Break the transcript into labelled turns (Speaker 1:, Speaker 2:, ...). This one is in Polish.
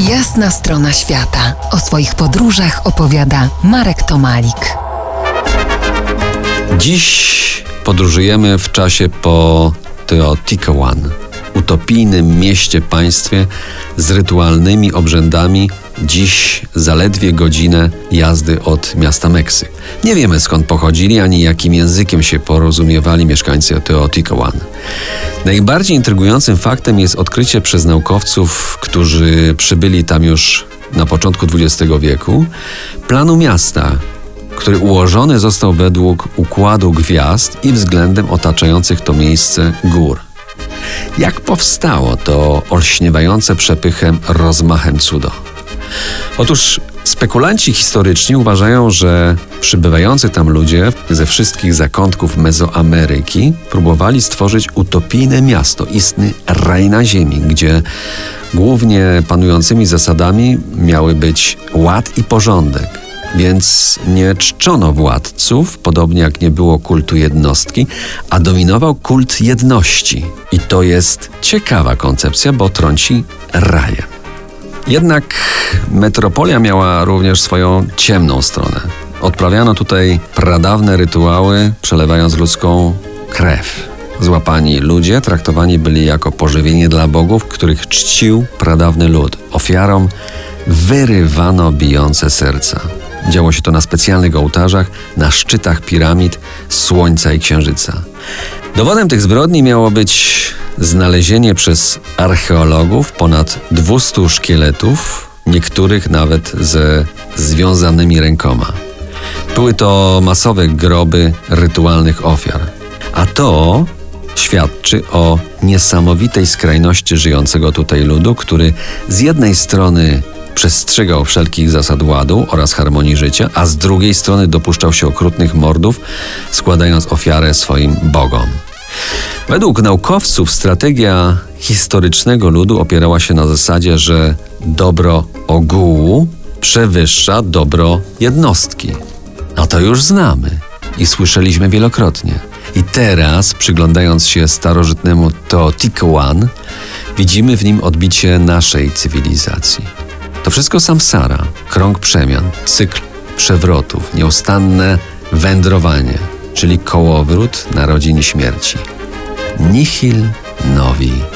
Speaker 1: Jasna strona świata. O swoich podróżach opowiada Marek Tomalik.
Speaker 2: Dziś podróżujemy w czasie po Teotihuacan, utopijnym mieście państwie z rytualnymi obrzędami, dziś zaledwie godzinę jazdy od miasta Meksyk. Nie wiemy skąd pochodzili, ani jakim językiem się porozumiewali mieszkańcy Teotihuacan. Najbardziej intrygującym faktem jest odkrycie przez naukowców, którzy przybyli tam już na początku XX wieku, planu miasta, który ułożony został według układu gwiazd i względem otaczających to miejsce gór. Jak powstało to olśniewające przepychem rozmachem cudo? Otóż spekulanci historyczni uważają, że przybywający tam ludzie ze wszystkich zakątków Mezoameryki próbowali stworzyć utopijne miasto, istny raj na ziemi, gdzie głównie panującymi zasadami miały być ład i porządek. Więc nie czczono władców, podobnie jak nie było kultu jednostki, a dominował kult jedności. I to jest ciekawa koncepcja, bo trąci rajem. Jednak metropolia miała również swoją ciemną stronę. Odprawiano tutaj pradawne rytuały, przelewając ludzką krew. Złapani ludzie traktowani byli jako pożywienie dla bogów, których czcił pradawny lud. Ofiarom wyrywano bijące serca. Działo się to na specjalnych ołtarzach, na szczytach piramid, słońca i księżyca. Dowodem tych zbrodni miało być znalezienie przez archeologów ponad 200 szkieletów, niektórych nawet ze związanymi rękoma. Były to masowe groby rytualnych ofiar. A to świadczy o niesamowitej skrajności żyjącego tutaj ludu, który z jednej strony przestrzegał wszelkich zasad ładu oraz harmonii życia, a z drugiej strony dopuszczał się okrutnych mordów, składając ofiarę swoim bogom. Według naukowców strategia historycznego ludu opierała się na zasadzie, że dobro ogółu przewyższa dobro jednostki. A to już znamy i słyszeliśmy wielokrotnie. I teraz, przyglądając się starożytnemu Teotihuacan, widzimy w nim odbicie naszej cywilizacji. To wszystko samsara, krąg przemian, cykl przewrotów, nieustanne wędrowanie, czyli kołowrót narodzin śmierci. Nihil novi.